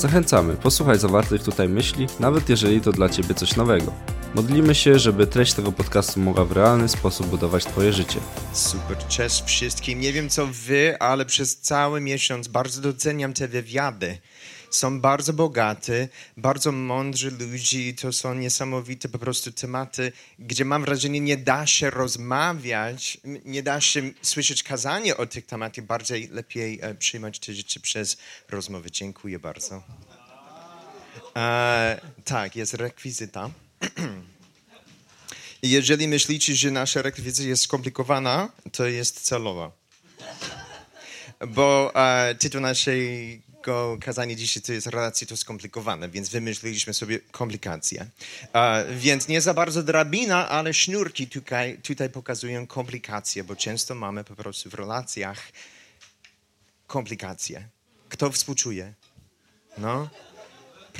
Zachęcamy, posłuchaj zawartych tutaj myśli, nawet jeżeli to dla Ciebie coś nowego. Modlimy się, żeby treść tego podcastu mogła w realny sposób budować Twoje życie. Super, cześć wszystkim. Nie wiem co wy, ale przez cały miesiąc bardzo doceniam te wywiady. Są bardzo bogate, bardzo mądrzy ludzi, to są niesamowite po prostu tematy, gdzie mam wrażenie, nie da się rozmawiać, nie da się słyszeć kazanie o tych tematach, bardziej lepiej e, przyjmować te rzeczy przez rozmowy. Dziękuję bardzo. E, tak, jest rekwizyta. Jeżeli myślicie, że nasza rekwizycja jest skomplikowana, to jest celowa. Bo e, tytuł naszego kazania dzisiaj to jest relacje to skomplikowane, więc wymyśliliśmy sobie komplikacje. Więc nie za bardzo drabina, ale sznurki tutaj, tutaj pokazują komplikacje, bo często mamy po prostu w relacjach komplikacje. Kto współczuje? No?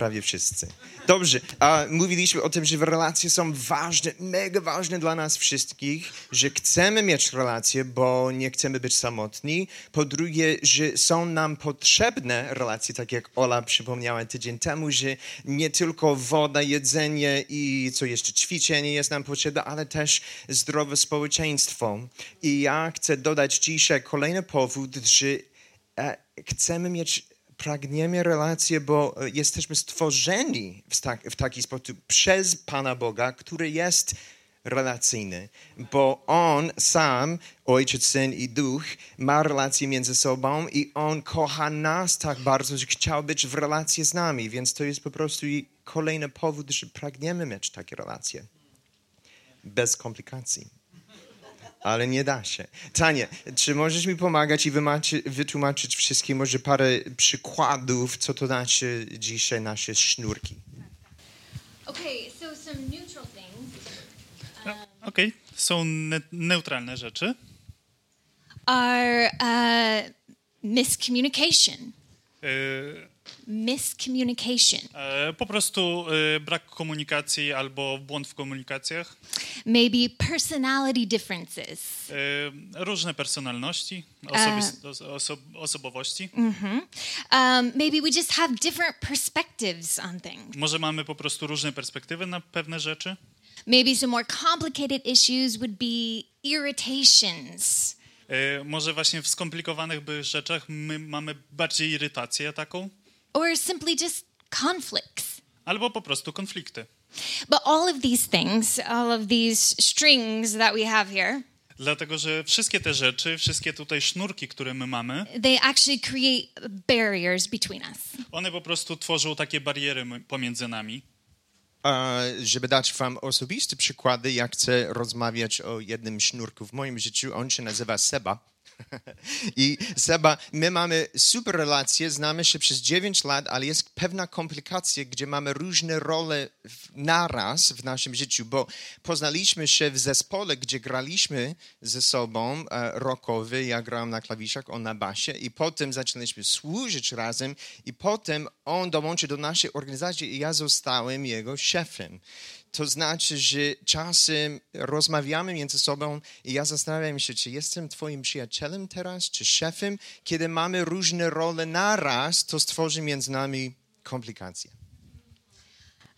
Prawie wszyscy. Dobrze, a mówiliśmy o tym, że relacje są ważne, mega ważne dla nas wszystkich, że chcemy mieć relacje, bo nie chcemy być samotni. Po drugie, że są nam potrzebne relacje, tak jak Ola przypomniała tydzień temu, że nie tylko woda, jedzenie i co jeszcze, ćwiczenie jest nam potrzebne, ale też zdrowe społeczeństwo. I ja chcę dodać dzisiaj kolejny powód, że e, chcemy mieć pragniemy relacje, bo e, jesteśmy stworzeni w, tak, w taki sposób przez Pana Boga, który jest relacyjny, bo On sam, Ojciec, Syn i Duch, ma relacje między sobą i On kocha nas tak bardzo, że chciał być w relacji z nami, więc to jest po prostu kolejny powód, że pragniemy mieć takie relacje. Bez komplikacji ale nie da się. Tanie, czy możesz mi pomagać i wytłumaczyć wszystkim może parę przykładów, co to znaczy dzisiaj nasze sznurki? Okay, so some neutral things. Um, Okej, okay. są ne neutralne rzeczy. Are uh, miscommunication. Y miscommunication. E, po prostu e, brak komunikacji albo błąd w komunikacjach. Maybe personality differences. E, różne personalności, osobowości. Mm -hmm. um, maybe we just have different perspectives on things. Może mamy po prostu różne perspektywy na pewne rzeczy. Maybe some more complicated issues would be irritations. Może właśnie w skomplikowanych rzeczach my mamy bardziej irytację taką. Or simply just conflicts. Albo po prostu konflikty. But all of these things, all of these strings that we have here, Dlatego, że wszystkie te rzeczy, wszystkie tutaj sznurki, które my mamy, they actually create barriers between us. One po prostu tworzą takie bariery pomiędzy nami. Uh, żeby dać wam osobiste przykłady, ja chcę rozmawiać o jednym sznurku w moim życiu. On się nazywa Seba. I Seba, my mamy super relacje, znamy się przez 9 lat, ale jest pewna komplikacja, gdzie mamy różne role naraz w naszym życiu, bo poznaliśmy się w zespole, gdzie graliśmy ze sobą e, rockowy, ja grałem na klawiszach, on na basie i potem zaczęliśmy służyć razem i potem on dołączył do naszej organizacji i ja zostałem jego szefem. To znaczy, że czasem rozmawiamy między sobą i ja zastanawiam się, czy jestem twoim przyjacielem teraz, czy szefem. Kiedy mamy różne role naraz, to stworzy między nami komplikacje.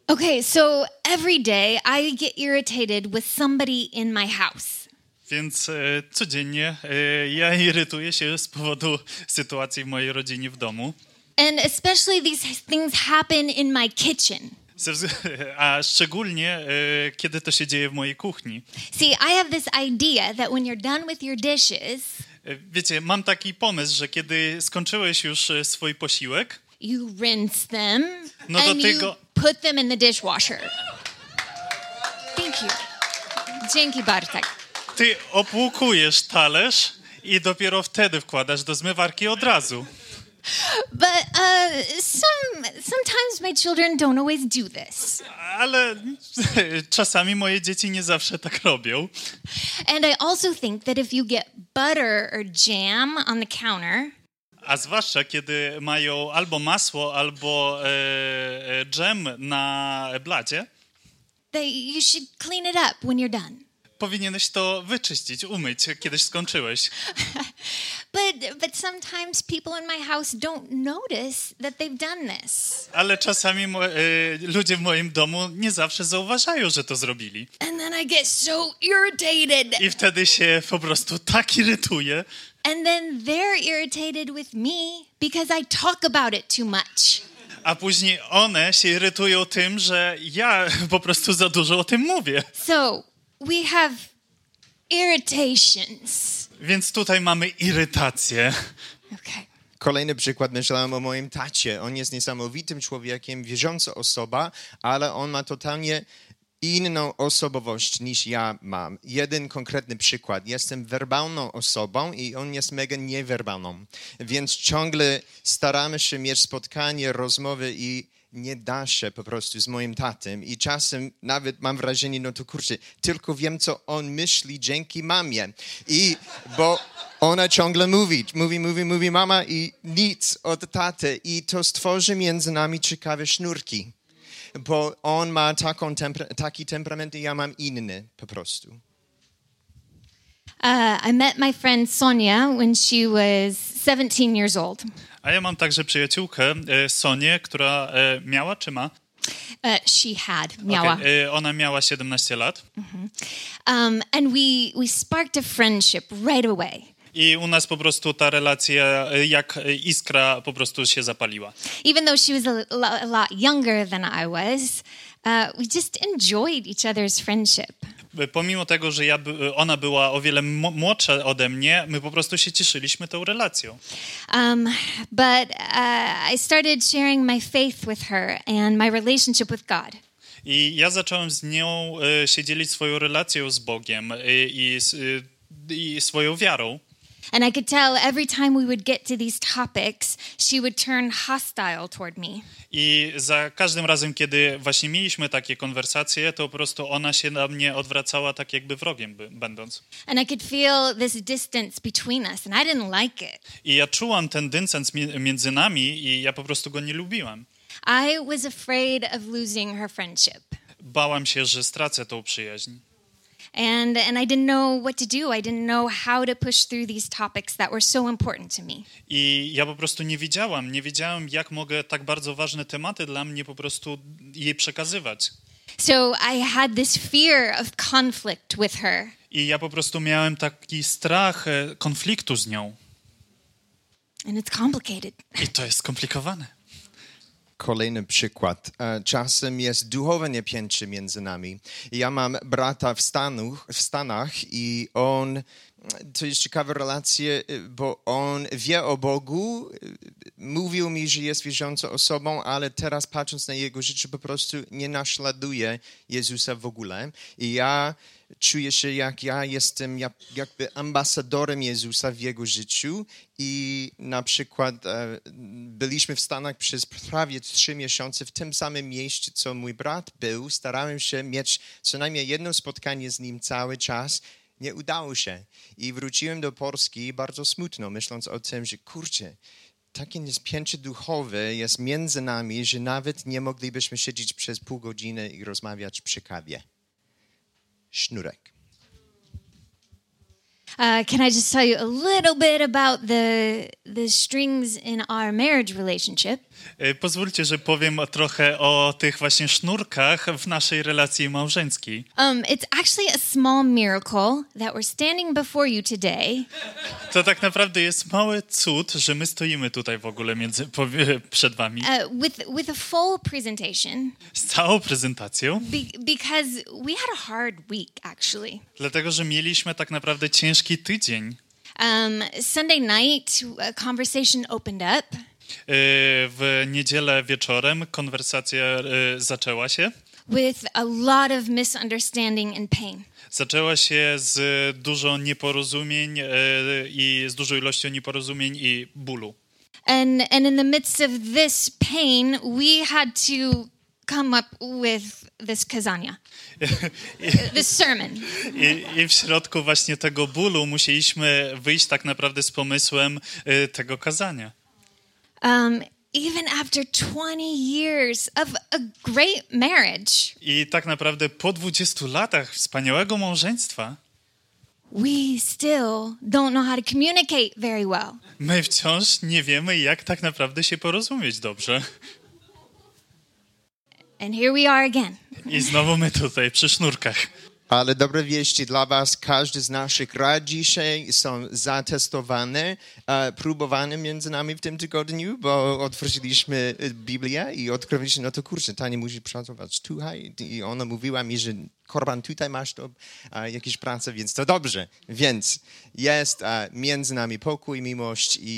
Okay, so every day I get irritated with somebody in my house. Więc e, codziennie e, ja irytuję się z powodu sytuacji w mojej rodzinie w domu. And especially these things happen in my kitchen. A szczególnie e, kiedy to się dzieje w mojej kuchni. See, I have this idea that when you're done with your dishes, e, wiecie, mam taki pomysł, że kiedy skończyłeś już e, swój posiłek, you rinse them no and tego... you put them in the dishwasher. Thank you. Dzięki Bartek. Ty opłukujesz talerz i dopiero wtedy wkładasz do zmywarki od razu. But uh, some sometimes my children don't always do this. Ale czasami moje dzieci nie zawsze tak robią. And I also think that if you get butter or jam on the counter, A zwłaszcza kiedy mają albo masło, albo e, e, dżem na blacie, that you should clean it up when you're done. Powinieneś to wyczyścić, umyć, kiedyś skończyłeś. But but sometimes people in my house don't notice that they've done this. Ale czasami e, ludzie w moim domu nie zawsze zauważają, że to zrobili. And then I get so irritated. I wtedy się po prostu tak irytuję. And then they're irritated with me because I talk about it too much. A później one się irytują tym, że ja po prostu za dużo o tym mówię. So we have irritations. Więc tutaj mamy irytację. Okay. Kolejny przykład, myślałem o moim tacie. On jest niesamowitym człowiekiem, wierząca osoba, ale on ma totalnie inną osobowość niż ja mam. Jeden konkretny przykład. Jestem werbalną osobą i on jest mega niewerbalną. Więc ciągle staramy się mieć spotkanie, rozmowy i nie da się po prostu z moim tatem i czasem nawet mam wrażenie, no to kurczę, tylko wiem, co on myśli dzięki mamie. I bo ona ciągle mówi, mówi, mówi, mówi mama i nic od taty i to stworzy między nami ciekawe sznurki. Bo on ma taką tempera- taki temperament i ja mam inny po prostu. Uh, I met my friend Sonia when she was 17 years old. A ja mam także przyjaciółkę, e, Sonię, która e, miała czy ma? Uh, she had miała. E, ona miała 17 lat. Um, and we we sparked a friendship right away. I u nas po prostu ta relacja, jak iskra, po prostu się zapaliła. Even though she was a, a lot younger than I was, uh, we just enjoyed each other's friendship. E, Pomimo tego, że ja, by- ona była o wiele młodsza ode mnie, my po prostu się cieszyliśmy tą relacją. Um, but uh, I started sharing my faith with her and my relationship with God. I ja zacząłem z nią e, się dzielić swoją relacją z Bogiem e, i, e, i swoją wiarą. And I could tell every time we would get to these topics, she would turn hostile toward me. I za każdym razem, kiedy właśnie mieliśmy takie konwersacje, to po prostu ona się na mnie odwracała tak jakby wrogiem by, będąc. And I could feel this distance between us, and I didn't like it. I ja czułam ten mi- między nami i ja po prostu go nie lubiłam. I was afraid of losing her friendship. Bałam się, że stracę tą przyjaźń. And, and I didn't know what to do. I didn't know how to push through these topics that were so important to me. I ja po prostu nie wiedziałam, nie wiedziałam, jak mogę tak bardzo ważne tematy dla mnie po prostu jej przekazywać. So I had this fear of conflict with her. I ja po prostu miałem taki strach e, konfliktu z nią. And it's complicated. I to jest skomplikowane. Kolejny przykład. E, Czasem jest duchowe napięcie między nami. Ja mam brata w, Stanach, w Stanach i on, to jest ciekawa relacja, e, bo on wie o Bogu, e, mówił mi, że jest wierzącą osobą, ale teraz patrząc na jego życie po prostu nie naśladuje Jezusa w ogóle. I ja czuję się, jak ja jestem jak, jakby ambasadorem Jezusa w jego życiu i na przykład e, byliśmy w Stanach przez prawie trzy miesiące w tym samym miejscu, co mój brat był. Starałem się mieć co najmniej jedno spotkanie z nim cały czas. Nie udało się. I wróciłem do Polski bardzo smutno, myśląc o tym, że kurczę, takie napięcie duchowe jest między nami, że nawet nie moglibyśmy siedzieć przez pół godziny i rozmawiać przy kawie. Uh, can I just tell you a little bit about the the strings in our marriage relationship? E, Pozwólcie, że powiem trochę o tych właśnie sznurkach w naszej relacji małżeńskiej. Um, it's actually a small miracle that we're standing before you today To tak naprawdę jest mały cud, że my stoimy tutaj w ogóle między, po, przed wami uh, with with a full presentation z całą prezentacją, be- because we had a hard week actually. dlatego że mieliśmy tak naprawdę ciężki tydzień. Um, Sunday night, a conversation opened up, W niedzielę wieczorem konwersacja e, zaczęła się. with a lot of misunderstanding and pain. Zaczęła się z dużo nieporozumień e, i z dużą ilością nieporozumień i bólu. And and in the midst of this pain, we had to come up with this kazania. this sermon. I, I w środku właśnie tego bólu musieliśmy wyjść tak naprawdę z pomysłem tego kazania. Um, even after 20 years of a great marriage, I tak naprawdę po 20 latach wspaniałego małżeństwa we still don't know how to communicate very well. my wciąż nie wiemy, jak tak naprawdę się porozumieć dobrze. And here we are again. I znowu my tutaj przy sznurkach. Ale dobre wieści dla Was, każdy z naszych rad dzisiaj są zatestowane, e, próbowane między nami w tym tygodniu, bo otworzyliśmy e, Biblię i odkryliśmy, no to kurczę, Tania musi pracować tutaj i ona mówiła mi, że Korban, tutaj masz to e, jakieś prace, więc to dobrze. Więc jest między nami pokój, miłość i,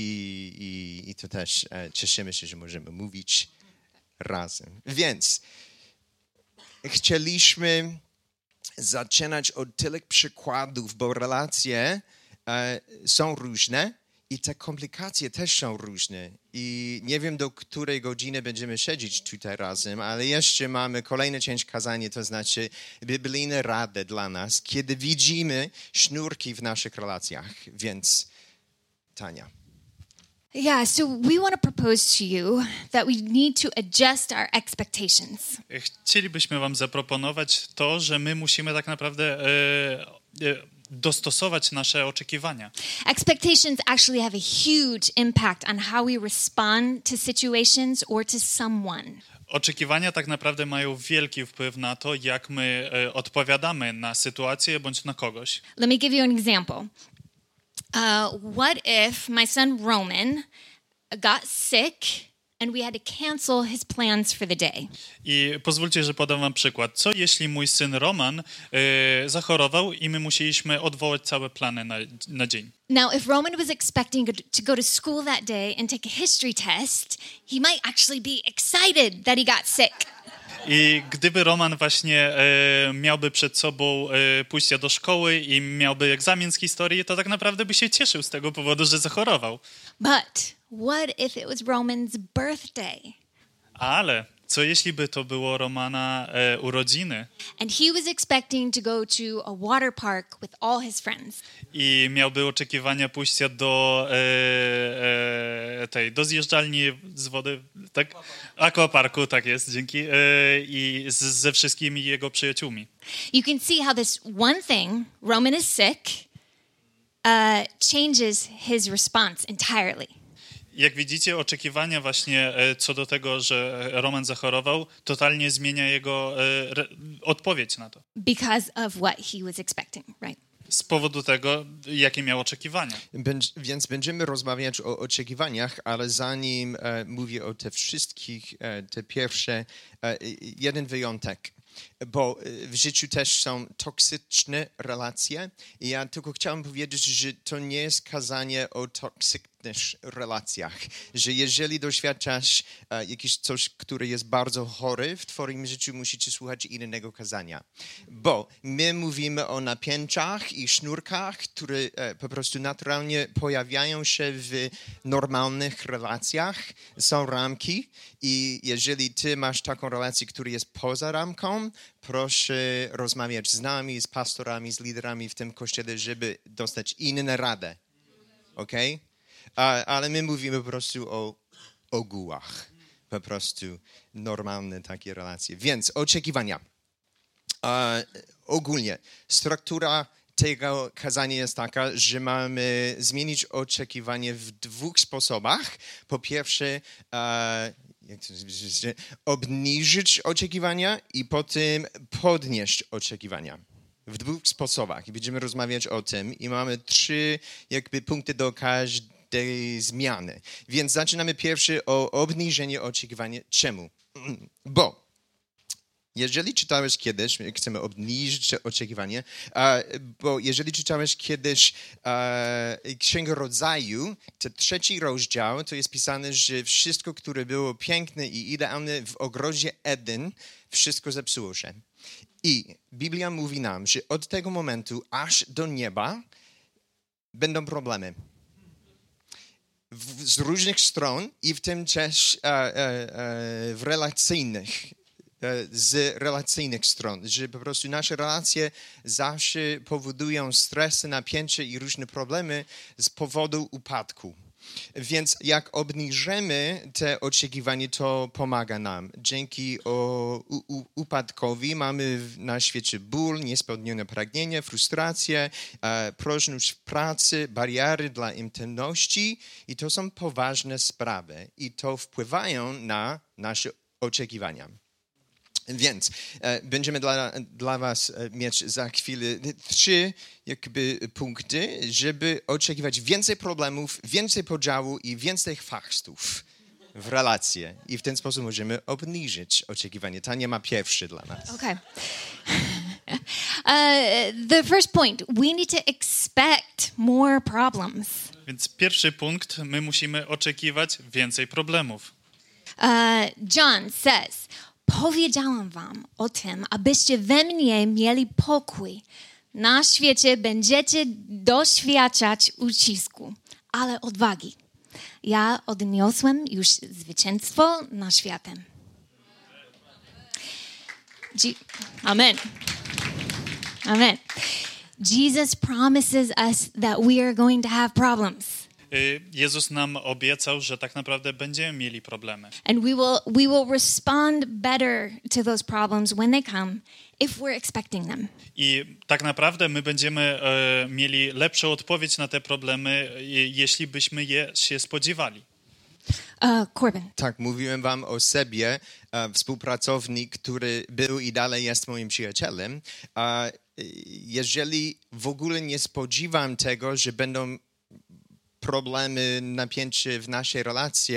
i, i to też cieszymy się, że możemy mówić razem. Więc chcieliśmy zaczynać od tyle przykładów, bo relacje e, są różne i te komplikacje też są różne. I nie wiem, do której godziny będziemy siedzieć tutaj razem, ale jeszcze mamy kolejną część kazania, to znaczy biblijne rady dla nas, kiedy widzimy sznurki w naszych relacjach. Więc Tania. Yeah, so we want to propose to you that we need to adjust our expectations. Chcielibyśmy Wam zaproponować to, że my musimy tak naprawdę e, e, dostosować nasze oczekiwania. Expectations actually have a huge impact on how we respond to situations or to someone. Oczekiwania tak naprawdę mają wielki wpływ na to, jak my e, odpowiadamy na sytuację bądź na kogoś. Let me give you an example. Uh, what if my son Roman got sick and we had to cancel his plans for the day? I pozwólcie, że podam Wam przykład. Co jeśli mój syn Roman e, zachorował i my musieliśmy odwołać całe plany na, na dzień? Now, if Roman was expecting to go to school that day and take a history test, he might actually be excited that he got sick. I gdyby Roman właśnie e, miałby przed sobą e, pójście do szkoły i miałby egzamin z historii, to tak naprawdę by się cieszył z tego powodu, że zachorował. But what if it was Roman's birthday? Ale co jeśli by to było Romana e, urodziny And he was expecting to go to a water park with all his friends. i miałby oczekiwania pójścia do e, e, tej, do zjeżdżalni z wody, tak? Aquaparku, tak jest, dzięki. E, I z, ze wszystkimi jego przyjaciółmi. You can see how this one thing, Roman is sick, uh, changes his response entirely. Jak widzicie, oczekiwania właśnie e, co do tego, że Roman zachorował, totalnie zmienia jego e, re, odpowiedź na to. because of what he was expecting, right? Z powodu tego, jakie miał oczekiwania. Więc będziemy rozmawiać o oczekiwaniach, ale zanim e, mówię o te wszystkich, e, te pierwsze, e, jeden wyjątek, bo e, w życiu też są toksyczne relacje i ja tylko chciałem powiedzieć, że to nie jest kazanie o toksycznych relacjach, że jeżeli doświadczasz e, jakieś coś, które jest bardzo chory w twoim życiu, musicie słuchać innego kazania, bo my mówimy o napięciach i sznurkach, które e, po prostu naturalnie pojawiają się w normalnych relacjach. Są ramki i jeżeli ty masz taką relację, która jest poza ramką, proszę rozmawiać z nami, z pastorami, z liderami w tym kościele, żeby dostać inne radę. Ok? A, ale my mówimy po prostu o ogółach. Po prostu normalne takie relacje. Więc oczekiwania. E, ogólnie struktura tego kazania jest taka, że mamy zmienić oczekiwanie w dwóch sposobach. Po pierwsze, obniżyć oczekiwania i potem podnieść oczekiwania. W dwóch sposobach. Będziemy rozmawiać o tym. I mamy trzy jakby punkty do każdej zmiany. Więc zaczynamy pierwszy o obniżenie oczekiwania. Czemu? Bo jeżeli czytałeś kiedyś, chcemy obniżyć oczekiwanie, bo jeżeli czytałeś kiedyś Księgę Rodzaju, to trzeci rozdział, to jest pisane, że wszystko, które było piękne i idealne w ogrodzie Eden, wszystko zepsuło się. I Biblia mówi nam, że od tego momentu aż do nieba będą problemy. W, z różnych stron i w tym też e, e, e, w relacyjnych, e, z relacyjnych stron, że po prostu nasze relacje zawsze powodują stresy, napięcie i różne problemy z powodu upadku. Więc jak obniżymy te oczekiwania, to pomaga nam. Dzięki o, u, upadkowi mamy na świecie ból, niespełnione pragnienie, frustrację, e, próżność w pracy, bariery dla intymności i to są poważne sprawy i to wpływają na nasze oczekiwania. Więc e, będziemy dla, dla Was e, mieć za chwilę trzy jakby punkty, żeby oczekiwać więcej problemów, więcej podziału i więcej chwastów w relacje. I w ten sposób możemy obniżyć oczekiwanie. Tania ma pierwszy dla nas. Okay. Uh, the first point we need to expect more problems. Więc pierwszy punkt, my musimy oczekiwać więcej problemów. Uh, John says, Powiedziałam wam o tym, abyście we mnie mieli pokój. Na świecie będziecie doświadczać ucisku, ale odwagi. Ja odniosłem już zwycięstwo na światem. Amen. Amen. Jesus promises us that we are going to have problems. Y, Jezus nam obiecał, że tak naprawdę będziemy mieli problemy. And we will we will respond better to those problems when they come if we're expecting them. I tak naprawdę my będziemy e, mieli lepszą odpowiedź na te problemy, e, jeśli byśmy je się spodziewali. Uh, Corbin. Tak, mówiłem wam o sobie, e, współpracownik, który był i dalej jest moim przyjacielem. A, e, jeżeli w ogóle nie spodziewam tego, że będą problemy, napięcie w naszej relacji,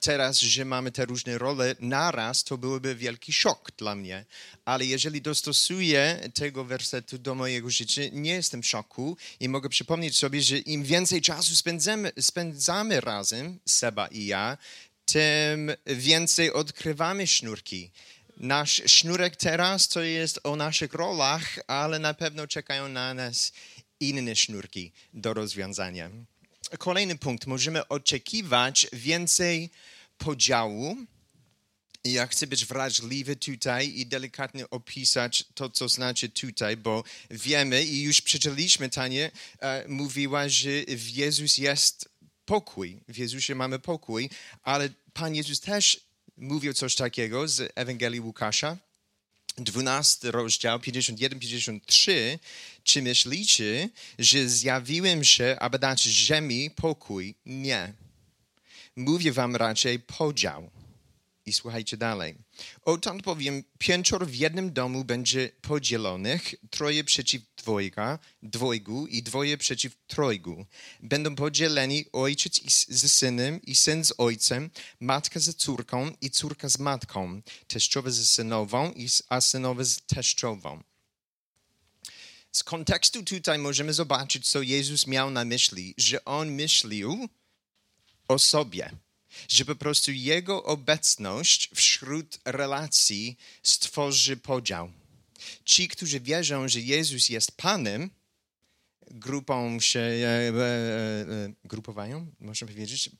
teraz, że mamy te różne role naraz, to byłby wielki szok dla mnie. Ale jeżeli dostosuję tego wersetu do mojego życia, nie jestem w szoku i mogę przypomnieć sobie, że im więcej czasu spędzamy, spędzamy razem, Seba i ja, tym więcej odkrywamy sznurki. Nasz sznurek teraz to jest o naszych rolach, ale na pewno czekają na nas inne sznurki do rozwiązania. Kolejny punkt. Możemy oczekiwać więcej podziału. Ja chcę być wrażliwy tutaj i delikatnie opisać to, co znaczy tutaj, bo wiemy i już przeczytaliśmy, Tanie, e, mówiła, że w Jezus jest pokój. W Jezusie mamy pokój, ale Pan Jezus też mówił coś takiego z Ewangelii Łukasza. 12 rozdział 51-53. Czy myślicie, że zjawiłem się, aby dać ziemi pokój? Nie. Mówię wam raczej podział. I słuchajcie dalej. Odtąd powiem, pięcioro w jednym domu będzie podzielonych, troje przeciw dwojga, dwojgu i dwoje przeciw trojgu. Będą podzieleni ojciec ze synem i syn z ojcem, matka ze córką i córka z matką, teściowe ze synową, a synowe z teściową. Z kontekstu tutaj możemy zobaczyć, co Jezus miał na myśli, że On myślił o sobie że po prostu Jego obecność wśród relacji stworzy podział. Ci, którzy wierzą, że Jezus jest Panem, grupą się e, e, e, grupowają, można powiedzieć,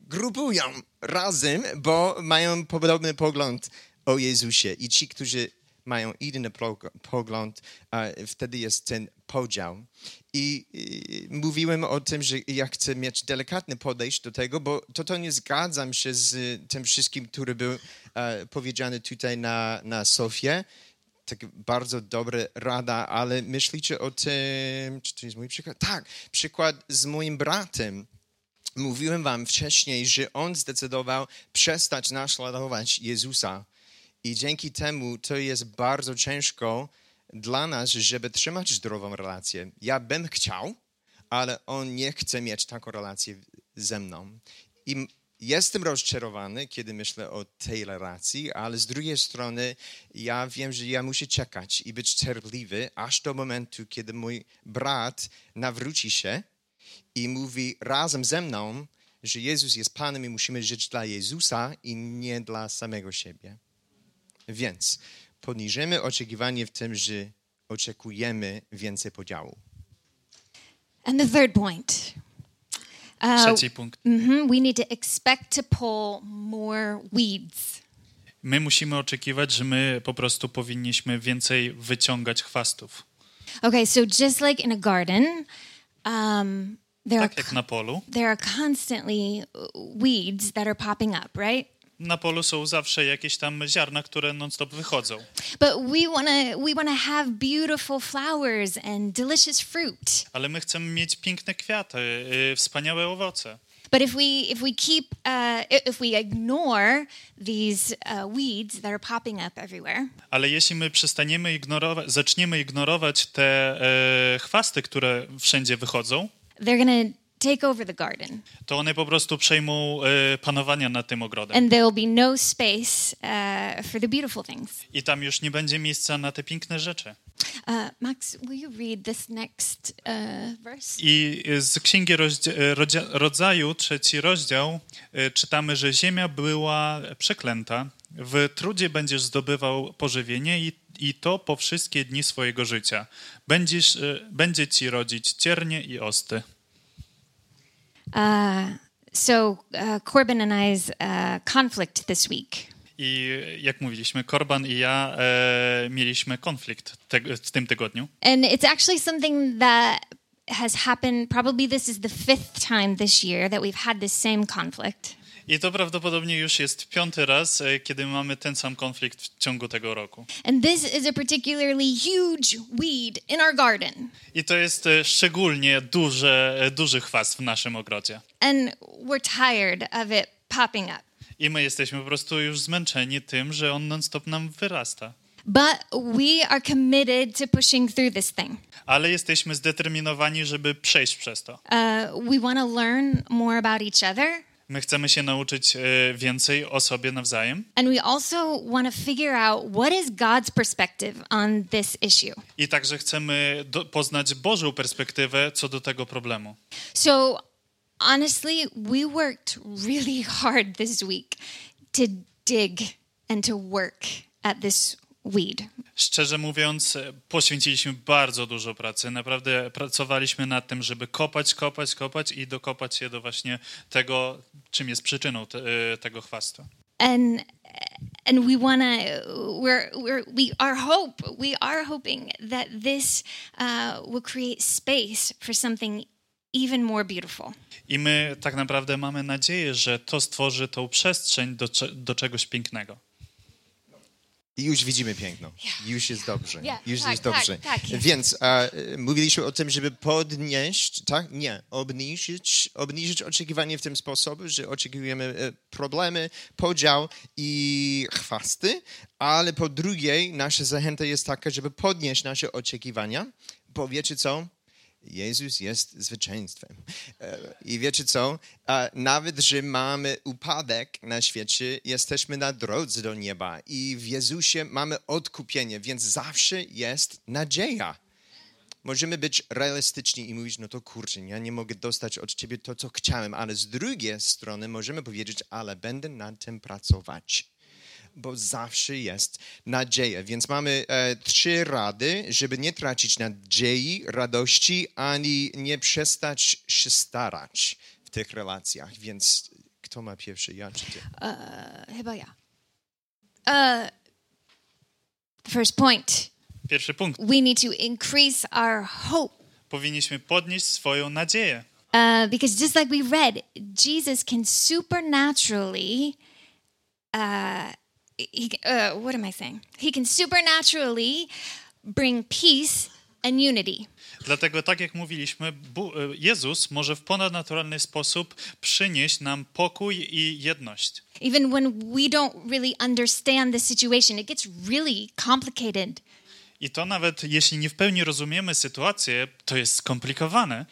grupują razem, bo mają podobny pogląd o Jezusie. I ci, którzy mają inny pogląd, wtedy jest ten podział. I, I, mówiłem o tym, że ja chcę mieć delikatne podejście do tego, bo to, to nie zgadzam się z tym wszystkim, który był e, powiedziany tutaj na, na Sofie. Tak bardzo dobra rada, ale myślicie o tym, czy to jest mój przykład? Tak, przykład z moim bratem. Mówiłem wam wcześniej, że on zdecydował przestać naśladować Jezusa. I dzięki temu to jest bardzo ciężko dla nas, żeby trzymać zdrową relację. Ja bym chciał, ale on nie chce mieć taką relację ze mną. I jestem rozczarowany, kiedy myślę o tej relacji, ale z drugiej strony ja wiem, że ja muszę czekać i być cierpliwy, aż do momentu, kiedy mój brat nawróci się i mówi razem ze mną, że Jezus jest Panem i musimy żyć dla Jezusa i nie dla samego siebie. Więc poniżymy oczekiwanie w tym, że oczekujemy więcej podziału. And the third point Trzeci punkt. mhm, we need to expect to pull more weeds. My musimy oczekiwać, że my po prostu powinniśmy więcej wyciągać chwastów. Okay, so just like in a garden, um, there Tak are jak na polu. there are constantly uh, weeds that are popping up, right? Na polu są zawsze jakieś tam ziarna, które non-stop wychodzą. But we want to we want to have beautiful flowers and delicious fruit. Ale my chcemy mieć piękne kwiaty, y, wspaniałe owoce. But if we if we keep uh, if we ignore these uh, weeds that are popping up everywhere, Ale jeśli my przestaniemy ignorować, zaczniemy ignorować te e, chwasty, które wszędzie wychodzą, they're gonna take over the garden, to one po prostu przejmą e, panowania nad tym ogrodem. and there will be no space uh, for the beautiful things. I tam już nie będzie miejsca na te piękne rzeczy. Uh, Max, will you read this next uh, verse? I z Księgi Rodzia- Rodzaju, trzeci rozdział, e, czytamy, że ziemia była przeklęta. W trudzie będziesz zdobywał pożywienie i, i to po wszystkie dni swojego życia. Będziesz, będzie ci rodzić ciernie i osty. Uh, so uh, Corbin and I's uh, conflict this week. I jak mówiliśmy, Korban i ja e, mieliśmy konflikt te, w tym tygodniu. And it's actually something that has happened. Probably this is the fifth time this year that we've had this same conflict. I to prawdopodobnie już jest piąty raz, e, kiedy mamy ten sam konflikt w ciągu tego roku. And this is a particularly huge weed in our garden. I to jest e, szczególnie duże, e, duży chwast w naszym ogrodzie. And we're tired of it popping up. I my jesteśmy po prostu już zmęczeni tym, że on non-stop nam wyrasta. But we are committed to pushing through this thing. Ale jesteśmy zdeterminowani, żeby przejść przez to. Uh, we want to learn more about each other. My chcemy się nauczyć e, więcej o sobie nawzajem And we also want to figure out what is God's perspective on this issue. i także chcemy do, poznać Bożą perspektywę co do tego problemu. So, honestly, we worked really hard this week to dig and to work at this weed. Szczerze mówiąc, poświęciliśmy bardzo dużo pracy. Naprawdę pracowaliśmy nad tym, żeby kopać, kopać, kopać i dokopać się do właśnie tego, czym jest przyczyną te, e, tego chwastu. And and we want to we're we're we our hope we are hoping that this uh, will create space for something even more beautiful. I my tak naprawdę mamy nadzieję, że to stworzy tą przestrzeń do, do czegoś pięknego. I już widzimy piękno. Już jest dobrze. Już tak, jest tak, dobrze. tak jest. Więc e, mówiliśmy o tym, żeby podnieść, tak? Nie, obniżyć, obniżyć oczekiwanie w ten sposób, że oczekujemy e, problemy, podział i chwasty, ale po drugie nasza zachęta jest taka, żeby podnieść nasze oczekiwania, bo wiecie co? Jezus jest zwycięstwem. E, I wiecie co? Nawet, że mamy upadek na świecie, jesteśmy na drodze do nieba i w Jezusie mamy odkupienie, więc zawsze jest nadzieja. Możemy być realistyczni i mówić, no to kurczę, ja nie mogę dostać od ciebie to, co chciałem, ale z drugiej strony możemy powiedzieć, ale będę nad tym pracować bo zawsze jest nadzieja. Więc mamy e, trzy rady, żeby nie tracić nadziei, radości, ani nie przestać się starać w tych relacjach. Więc kto ma pierwszy, ja czy ty? Uh, chyba ja. Uh, the first point Pierwszy punkt. we need to increase our hope. Powinniśmy podnieść swoją nadzieję. Uh, because just like we read, Jesus can supernaturally, uh, he, uh, what am I saying? He can supernaturally bring peace and unity. Dlatego, tak jak mówiliśmy, e, Jezus może w ponadnaturalny sposób przynieść nam pokój i jedność. Even when we don't really understand the situation, it gets really complicated. I to nawet jeśli nie w pełni rozumiemy sytuację, to jest skomplikowane,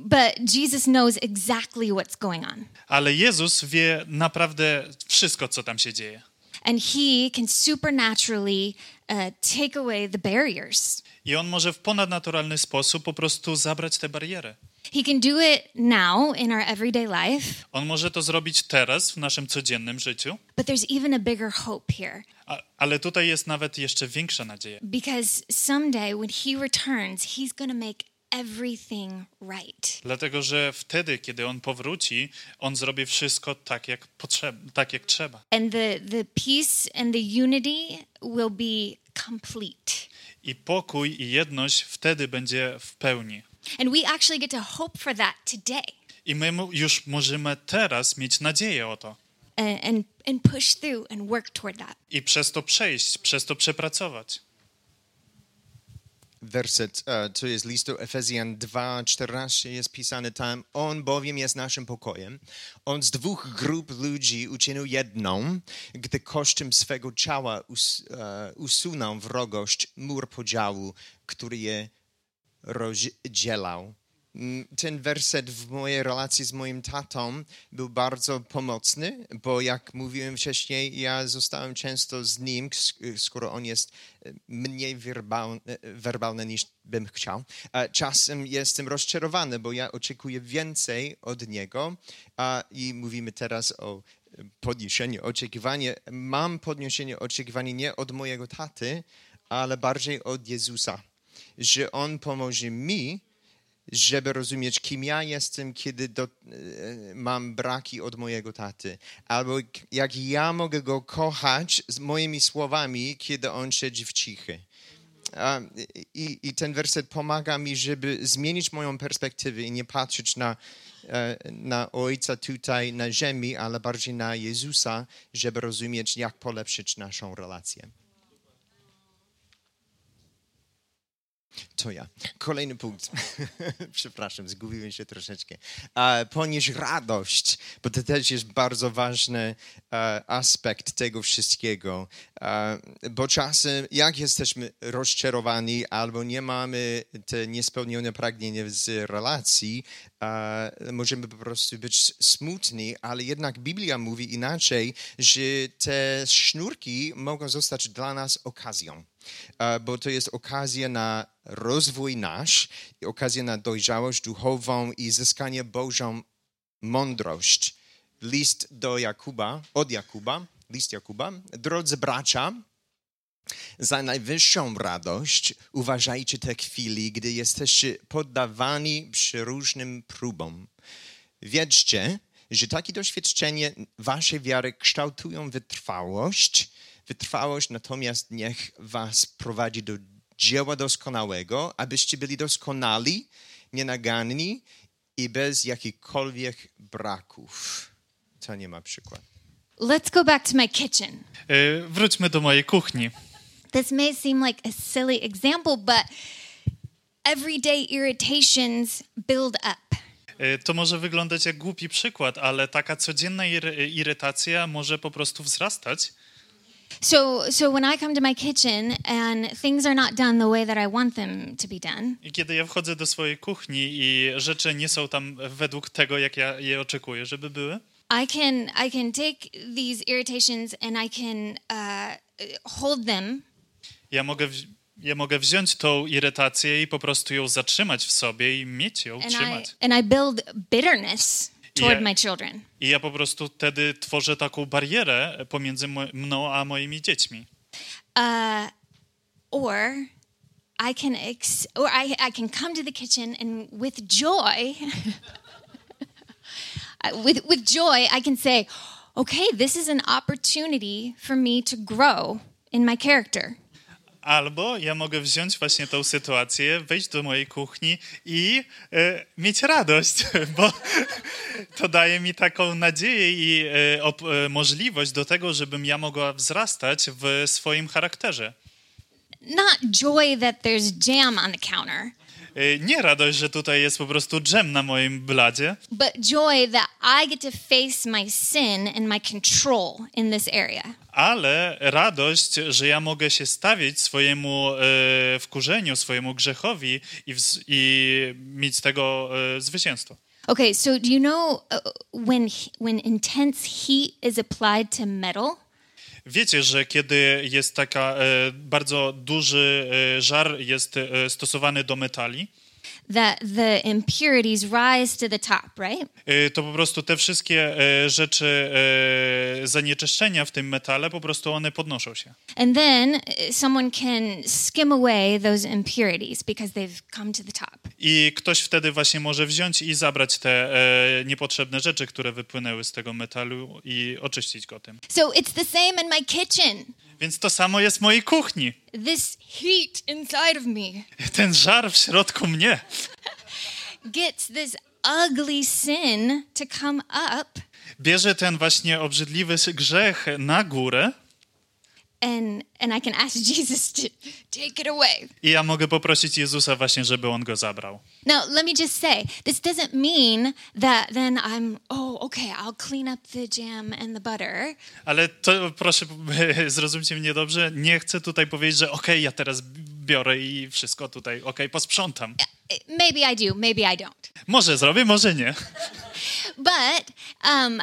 But Jesus knows exactly what's going on. ale Jezus wie naprawdę wszystko, co tam się dzieje. And he can supernaturally uh, take away the barriers. I on może w ponadnaturalny sposób po prostu zabrać te bariery. He can do it now in our everyday life, On może to zrobić teraz w naszym codziennym życiu, but there's even a bigger hope here. a, ale tutaj jest nawet jeszcze większa nadzieja. Because someday when he returns, he's going to make everything right. Dlatego, że wtedy, kiedy on powróci, on zrobi wszystko tak, jak, potrzeb- tak, jak trzeba. And the, the peace and the unity will be complete. I pokój i jedność wtedy będzie w pełni. And we actually get to hope for that today I my już możemy teraz mieć nadzieję o to. and, and, and push through and work toward that. I przez to przejść, przez to przepracować. Werset, e, to jest listu Efezjan 2:14 jest pisane tam, on bowiem jest naszym pokojem. On z dwóch grup ludzi uczynił jedną, gdy kosztem swego ciała us, e, usunął wrogość, mur podziału, który je rozdzielał. Mm, Ten werset w mojej relacji z moim tatą był bardzo pomocny, bo jak mówiłem wcześniej, ja zostałem często z nim, sk- skoro on jest e, mniej werbalny, werbalny niż bym chciał. Czasem jestem rozczarowany, bo ja oczekuję więcej od niego i mówimy teraz o e, podniesieniu oczekiwania. Mam podniesienie oczekiwania nie od mojego taty, ale bardziej od Jezusa, że On pomoże mi, żeby rozumieć, kim ja jestem, kiedy do, e, mam braki od mojego taty. Albo jak ja mogę go kochać z moimi słowami, kiedy on siedzi w cichy. I, I ten werset pomaga mi, żeby zmienić moją perspektywę i nie patrzeć na, e, na Ojca tutaj na ziemi, ale bardziej na Jezusa, żeby rozumieć, jak polepszyć naszą relację. To ja. Kolejny punkt. Przepraszam, zgubiłem się troszeczkę. Ponieść radość, bo to też jest bardzo ważny e, aspekt tego wszystkiego. E, bo czasem, jak jesteśmy rozczarowani albo nie mamy te niespełnione pragnienia z relacji, e, możemy po prostu być smutni, ale jednak Biblia mówi inaczej, że te sznurki mogą zostać dla nas okazją bo to jest okazja na rozwój nasz, okazja na dojrzałość duchową i zyskanie Bożą mądrość. List do Jakuba, od Jakuba, list Jakuba. Drodzy bracia, za najwyższą radość uważajcie te chwili, gdy jesteście poddawani przeróżnym próbom. Wiedzcie, że takie doświadczenie waszej wiary kształtują wytrwałość. Wytrwałość natomiast niech was prowadzi do dzieła doskonałego, abyście byli doskonali, nienaganni i bez jakichkolwiek braków. To nie ma przykładu. Let's go back to my kitchen. E, Wróćmy do mojej kuchni. This may seem like a silly example, but everyday irritations build up. E, To może wyglądać jak głupi przykład, ale taka codzienna ir- irytacja może po prostu wzrastać. So, so when I come to my kitchen and things are not done the way that I want them to be done, I kiedy ja wchodzę do swojej kuchni i rzeczy nie są tam według tego, jak ja je oczekuję, żeby były, I can I can take these irritations and I can uh, hold them. Ja mogę, ja mogę wziąć tą irytację i po prostu ją zatrzymać w sobie i mieć ją, and I trzymać. and I build bitterness toward my children. I ja po prostu wtedy tworzę taką barierę pomiędzy mną a moimi dziećmi. Uh, or I can ex- or I, I can come to the kitchen and with joy with with joy I can say, "Okay, this is an opportunity for me to grow in my character." Albo ja mogę wziąć właśnie tą sytuację, wejść do mojej kuchni i e, mieć radość, bo to daje mi taką nadzieję i e, op- e, możliwość do tego, żebym ja mogła wzrastać w swoim charakterze. Not joy that there's jam on the counter, nie radość, że tutaj jest po prostu dżem na moim bladzie, but joy that I get to face my sin and my control in this area. ale radość, że ja mogę się stawić swojemu e, wkurzeniu, swojemu grzechowi i, wz- i mieć z tego e, zwycięstwo. Okay, so do you know uh, when when intense heat is applied to metal, Wiecie, że kiedy jest taka e, bardzo duży e, żar jest e, stosowany do metali, that the impurities rise to the top, right? e, to po prostu te wszystkie e, rzeczy, e, zanieczyszczenia w tym metale, po prostu one podnoszą się. And then someone can skim away those impurities because they've come to the top. I ktoś wtedy właśnie może wziąć i zabrać te e, niepotrzebne rzeczy, które wypłynęły z tego metalu i oczyścić go tym. So it's the same in my kitchen. Więc to samo jest w mojej kuchni. This heat inside of me Ten żar w środku mnie. gets this ugly sin to come up, bierze ten właśnie obrzydliwy grzech na górę and and I can ask Jesus to take it away. i ja mogę poprosić Jezusa właśnie, żeby On go zabrał. Now, let me just say, this doesn't mean that then I'm, oh, okay, I'll clean up the jam and the butter. Ale to proszę, zrozumcie mnie dobrze, nie chcę tutaj powiedzieć, że okej, ja teraz biorę i wszystko tutaj, okej, posprzątam. Maybe I do, maybe I don't. Może zrobię, może nie. But um,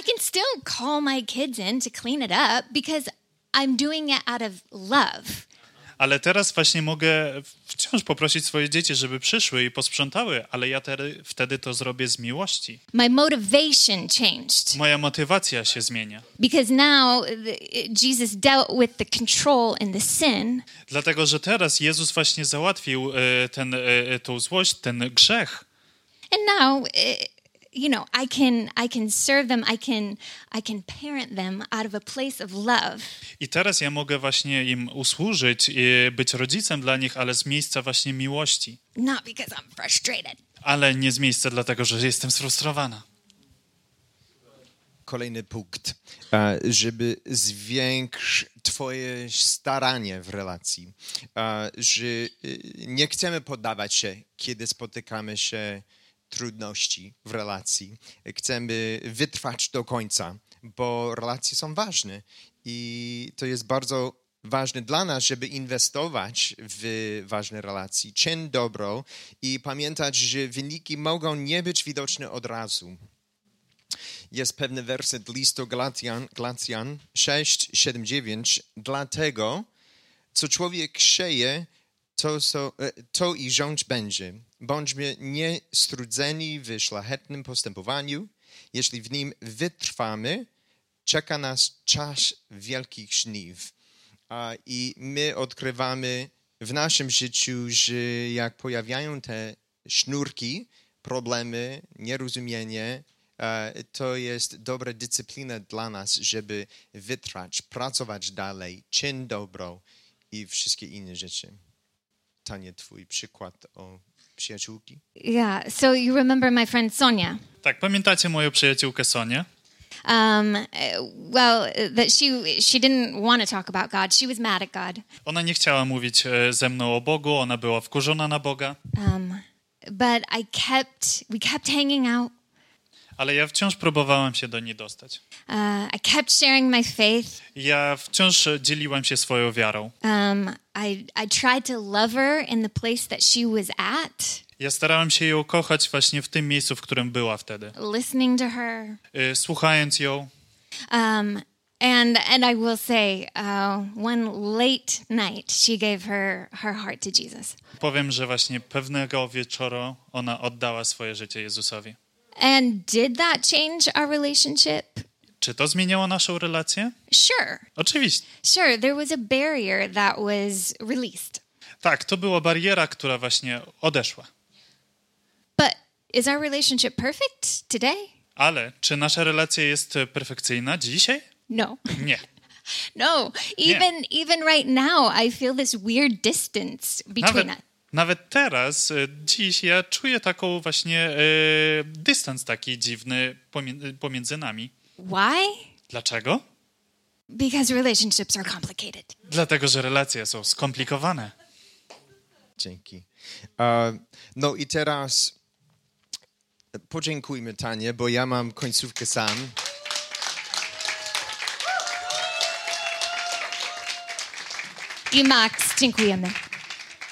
I can still call my kids in to clean it up because I'm doing it out of love. Ale teraz właśnie mogę wciąż poprosić swoje dzieci, żeby przyszły i posprzątały, ale ja tedy, wtedy to zrobię z miłości. My motivation changed Moja motywacja się zmienia. because now the, Jesus dealt with the control and the sin, Dlatego, że teraz Jezus właśnie załatwił e, ten, e, tą złość, ten grzech. and now. You know, I can I can serve them. I can I can parent them out of a place of love. I teraz ja mogę właśnie im usłużyć i być rodzicem dla nich, ale z miejsca właśnie miłości. Not because I'm frustrated. Ale nie z miejsca dlatego, że jestem sfrustrowana. Kolejny punkt, e, żeby zwiększyć Twoje staranie w relacji, E, że e, nie chcemy poddawać się, kiedy spotykamy się trudności w relacji. Chcemy wytrwać do końca, bo relacje są ważne i to jest bardzo ważne dla nas, żeby inwestować w ważne relacje, czyn dobro i pamiętać, że wyniki mogą nie być widoczne od razu jest pewny werset listu Galatian, Galatian 6, 7, 9. Dlatego, co człowiek sieje, to, e, to i rządź będzie. Bądźmy niestrudzeni w szlachetnym postępowaniu. Jeśli w nim wytrwamy, czeka nas czas wielkich żniw. I my odkrywamy w naszym życiu, że jak pojawiają te sznurki, problemy, nierozumienie, e, to jest dobra dyscyplina dla nas, żeby wytrwać, pracować dalej, czyn dobro i wszystkie inne rzeczy. Tanie, twój przykład o przyjaciółki? Yeah. So you remember my friend Sonia? Tak, pamiętacie moją przyjaciółkę Sonię? Um, well, that she she didn't want to talk about God. She was mad at God. Ona nie chciała mówić e, ze mną o Bogu, ona była wkurzona na Boga, Um, but I kept we kept hanging out. Ale ja wciąż próbowałem się do niej dostać. Uh, I kept sharing my faith. Ja wciąż dzieliłem się swoją wiarą. Um, I I tried to love her in the place that she was at, Ja starałem się ją kochać właśnie w tym miejscu, w którym była wtedy. listening to her. E, Słuchając ją, Um, and and I will say, uh, one late night, she gave her her heart to Jesus, powiem, że właśnie pewnego wieczoru ona oddała swoje życie Jezusowi. And did that change our relationship? Czy to zmieniało naszą relację? Sure, Oczywiście. sure. There was a barrier that was released, Tak, to była bariera, która właśnie odeszła. but is our relationship perfect today? Ale czy nasza relacja jest perfekcyjna dzisiaj? No, Nie. no. Even even right now, I feel this weird distance between Nawet, us. Nawet teraz, e, dziś, ja czuję taką właśnie e, dystans taki dziwny pomiędzy, pomiędzy nami. Why? Dlaczego? Because relationships are complicated. Dlatego, że relacje są skomplikowane. Dzięki. E, no i teraz podziękujmy Tanie, bo ja mam końcówkę sam. I Max, dziękujemy.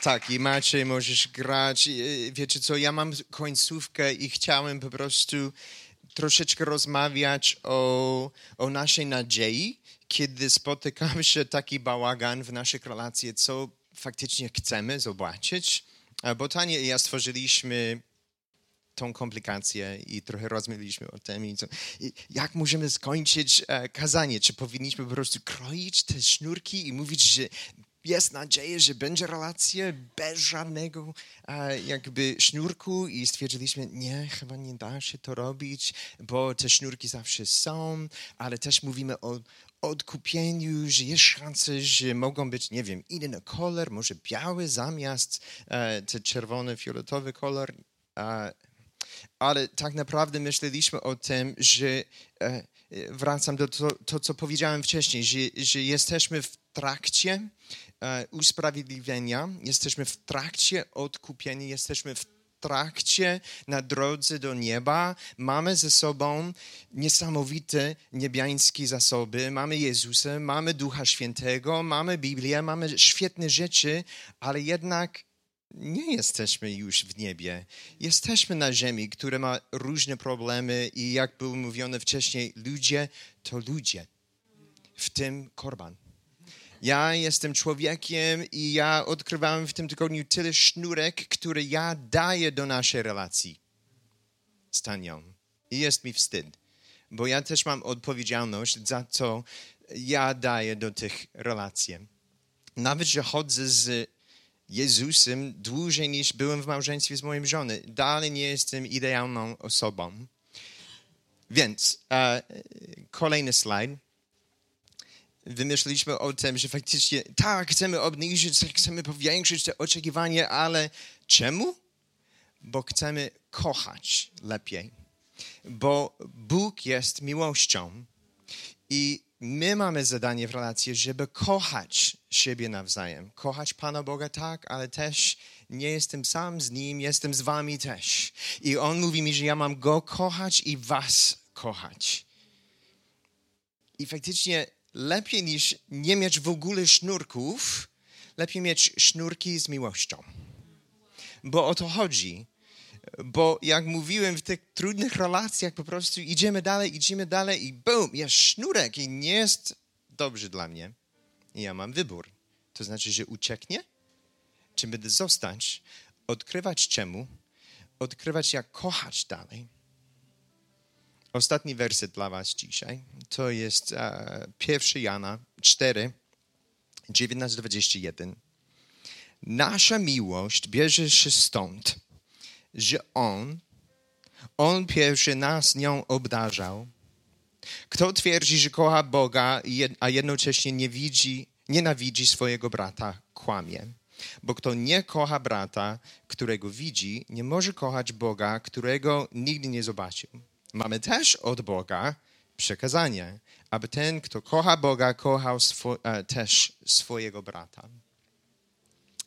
Tak, i Maciej możesz grać. I, Wiecie co, ja mam końcówkę i chciałem po prostu troszeczkę rozmawiać o, o naszej nadziei, kiedy spotykamy się taki bałagan w naszych relacjach, co faktycznie chcemy zobaczyć. Bo Tanie i ja stworzyliśmy tą komplikację i trochę rozmawialiśmy o tym, i co, i jak możemy skończyć e, kazanie. Czy powinniśmy po prostu kroić te sznurki i mówić, że jest nadzieja, że będzie relacja bez żadnego e, jakby sznurku i stwierdziliśmy, nie, chyba nie da się to robić, bo te sznurki zawsze są, ale też mówimy o odkupieniu, że jest szansa, że mogą być, nie wiem, inny kolor, może biały zamiast e, ten czerwony, fioletowy kolor. E, ale tak naprawdę myśleliśmy o tym, że e, wracam do to, to, co powiedziałem wcześniej, że, że jesteśmy w trakcie usprawiedliwienia, jesteśmy w trakcie odkupienia, jesteśmy w trakcie na drodze do nieba. Mamy ze sobą niesamowite niebiańskie zasoby. Mamy Jezusa, mamy Ducha Świętego, mamy Biblię, mamy świetne rzeczy, ale jednak nie jesteśmy już w niebie. Jesteśmy na ziemi, która ma różne problemy i jak było mówione wcześniej, ludzie to ludzie, w tym korban. Ja jestem człowiekiem i ja odkrywałem w tym tygodniu tyle sznurek, które ja daję do naszej relacji z Tanią. I jest mi wstyd, bo ja też mam odpowiedzialność za co ja daję do tych relacji. Nawet, że chodzę z Jezusem dłużej niż byłem w małżeństwie z moją żoną. Dalej nie jestem idealną osobą. Więc e, kolejny slajd. Wymyśliliśmy o tym, że faktycznie tak, chcemy obniżyć, chcemy powiększyć te oczekiwania, ale czemu? Bo chcemy kochać lepiej. Bo Bóg jest miłością i my mamy zadanie w relacji, żeby kochać siebie nawzajem. Kochać Pana Boga tak, ale też nie jestem sam z Nim, jestem z Wami też. I On mówi mi, że ja mam Go kochać i Was kochać. I faktycznie lepiej niż nie mieć w ogóle sznurków, lepiej mieć sznurki z miłością. Bo o to chodzi bo jak mówiłem, w tych trudnych relacjach po prostu idziemy dalej, idziemy dalej i bum, jest sznurek i nie jest dobrze dla mnie. I ja mam wybór. To znaczy, że ucieknie, czy będę zostać, odkrywać czemu, odkrywać jak kochać dalej. Ostatni werset dla was dzisiaj to jest e, 1 Jana 4, 19-21. Nasza miłość bierze się stąd, że On, On pierwszy nas nią obdarzał. Kto twierdzi, że kocha Boga, a jednocześnie nie widzi, nienawidzi swojego brata, kłamie. Bo kto nie kocha brata, którego widzi, nie może kochać Boga, którego nigdy nie zobaczył. Mamy też od Boga przekazanie, aby ten, kto kocha Boga, kochał swo, e, też swojego brata.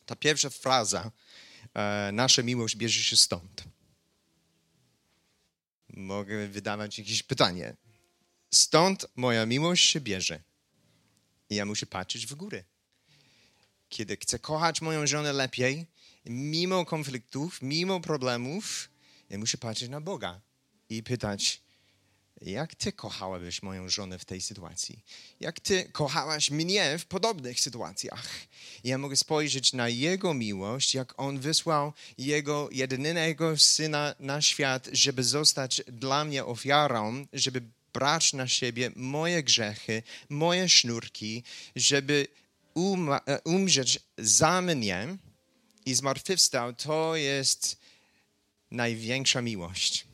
Ta pierwsza fraza E, nasza miłość bierze się stąd. Mogę wydawać jakieś pytanie. Stąd moja miłość się bierze. I ja muszę patrzeć w górę. Kiedy chcę kochać moją żonę lepiej, mimo konfliktów, mimo problemów, ja muszę patrzeć na Boga i pytać, jak ty kochałabyś moją żonę w tej sytuacji? Jak ty kochałaś mnie w podobnych sytuacjach? Ja mogę spojrzeć na Jego miłość, jak On wysłał Jego jedynego Syna na świat, żeby zostać dla mnie ofiarą, żeby brać na siebie moje grzechy, moje sznurki, żeby um, umrzeć za mnie i zmartwychwstał. To jest największa miłość.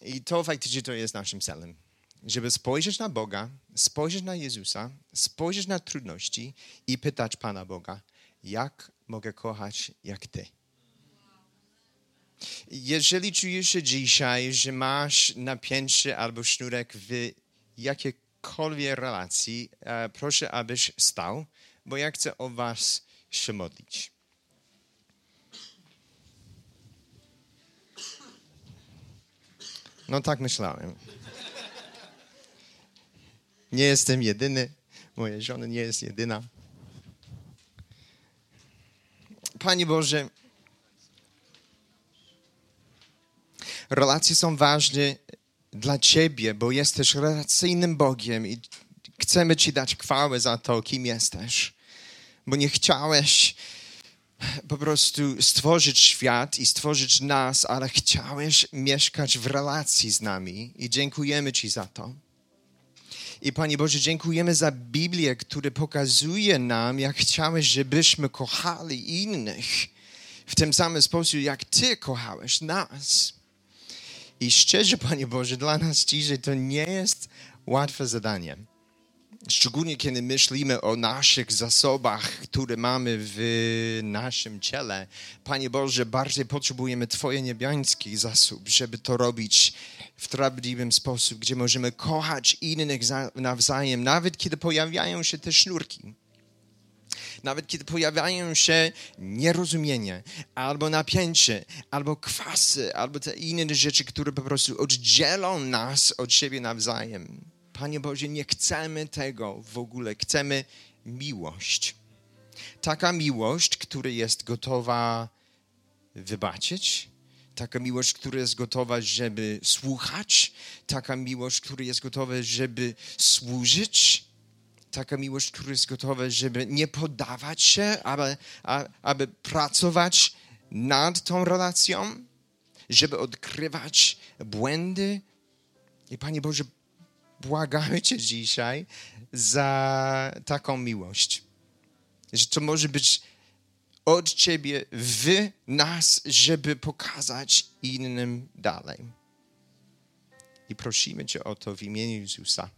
I to faktycznie to jest naszym celem. Żeby spojrzeć na Boga, spojrzeć na Jezusa, spojrzeć na trudności i pytać Pana Boga, jak mogę kochać jak Ty. Jeżeli czujesz się dzisiaj, że masz napięcie albo sznurek w jakiejkolwiek relacji, e, proszę, abyś stał, bo ja chcę o Was się modlić. No tak myślałem. Nie jestem jedyny. Moja żona nie jest jedyna. Panie Boże, relacje są ważne dla Ciebie, bo jesteś relacyjnym Bogiem i chcemy Ci dać chwałę za to, kim jesteś. Bo nie chciałeś po prostu stworzyć świat i stworzyć nas, ale chciałeś mieszkać w relacji z nami i dziękujemy Ci za to. I Panie Boże, dziękujemy za Biblię, która pokazuje nam, jak chciałeś, żebyśmy kochali innych w tym samym sposób, jak Ty kochałeś nas. I szczerze, Panie Boże, dla nas dzisiaj to nie jest łatwe zadanie. Szczególnie kiedy myślimy o naszych zasobach, które mamy w naszym ciele. Panie Boże, bardziej potrzebujemy Twoje niebiański zasób, żeby to robić w sprawiedliwym sposób, gdzie możemy kochać innych nawzajem, nawet kiedy pojawiają się te sznurki. Nawet kiedy pojawiają się nierozumienie, albo napięcie, albo kwasy, albo te inne rzeczy, które po prostu oddzielą nas od siebie nawzajem. Panie Boże, nie chcemy tego w ogóle. Chcemy miłość. Taka miłość, która jest gotowa wybaczyć, taka miłość, która jest gotowa, żeby słuchać, taka miłość, która jest gotowa, żeby służyć, taka miłość, która jest gotowa, żeby nie poddawać się, aby, aby pracować nad tą relacją, żeby odkrywać błędy. I Panie Boże, błagamy Cię dzisiaj za taką miłość. Że to może być od Ciebie w nas, żeby pokazać innym dalej. I prosimy Cię o to w imieniu Jezusa.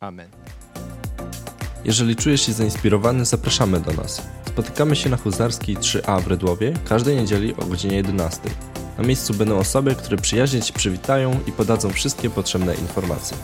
Amen. Jeżeli czujesz się zainspirowany, zapraszamy do nas. Spotykamy się na Huzarskiej 3A w Redłowie każdej niedzieli o godzinie 11. Na miejscu będą osoby, które przyjaźnie Ci przywitają i podadzą wszystkie potrzebne informacje.